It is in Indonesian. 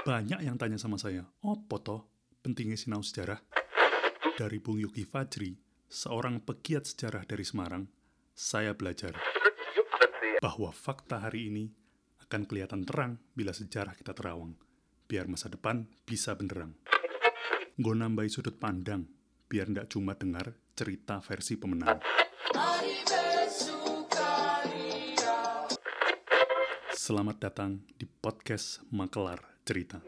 Banyak yang tanya sama saya, apa toh pentingnya sinau sejarah? Dari Bung Yuki Fajri, seorang pegiat sejarah dari Semarang, saya belajar bahwa fakta hari ini akan kelihatan terang bila sejarah kita terawang, biar masa depan bisa benderang. Gue nambahi sudut pandang, biar ndak cuma dengar cerita versi pemenang. Selamat datang di podcast Makelar Cerita.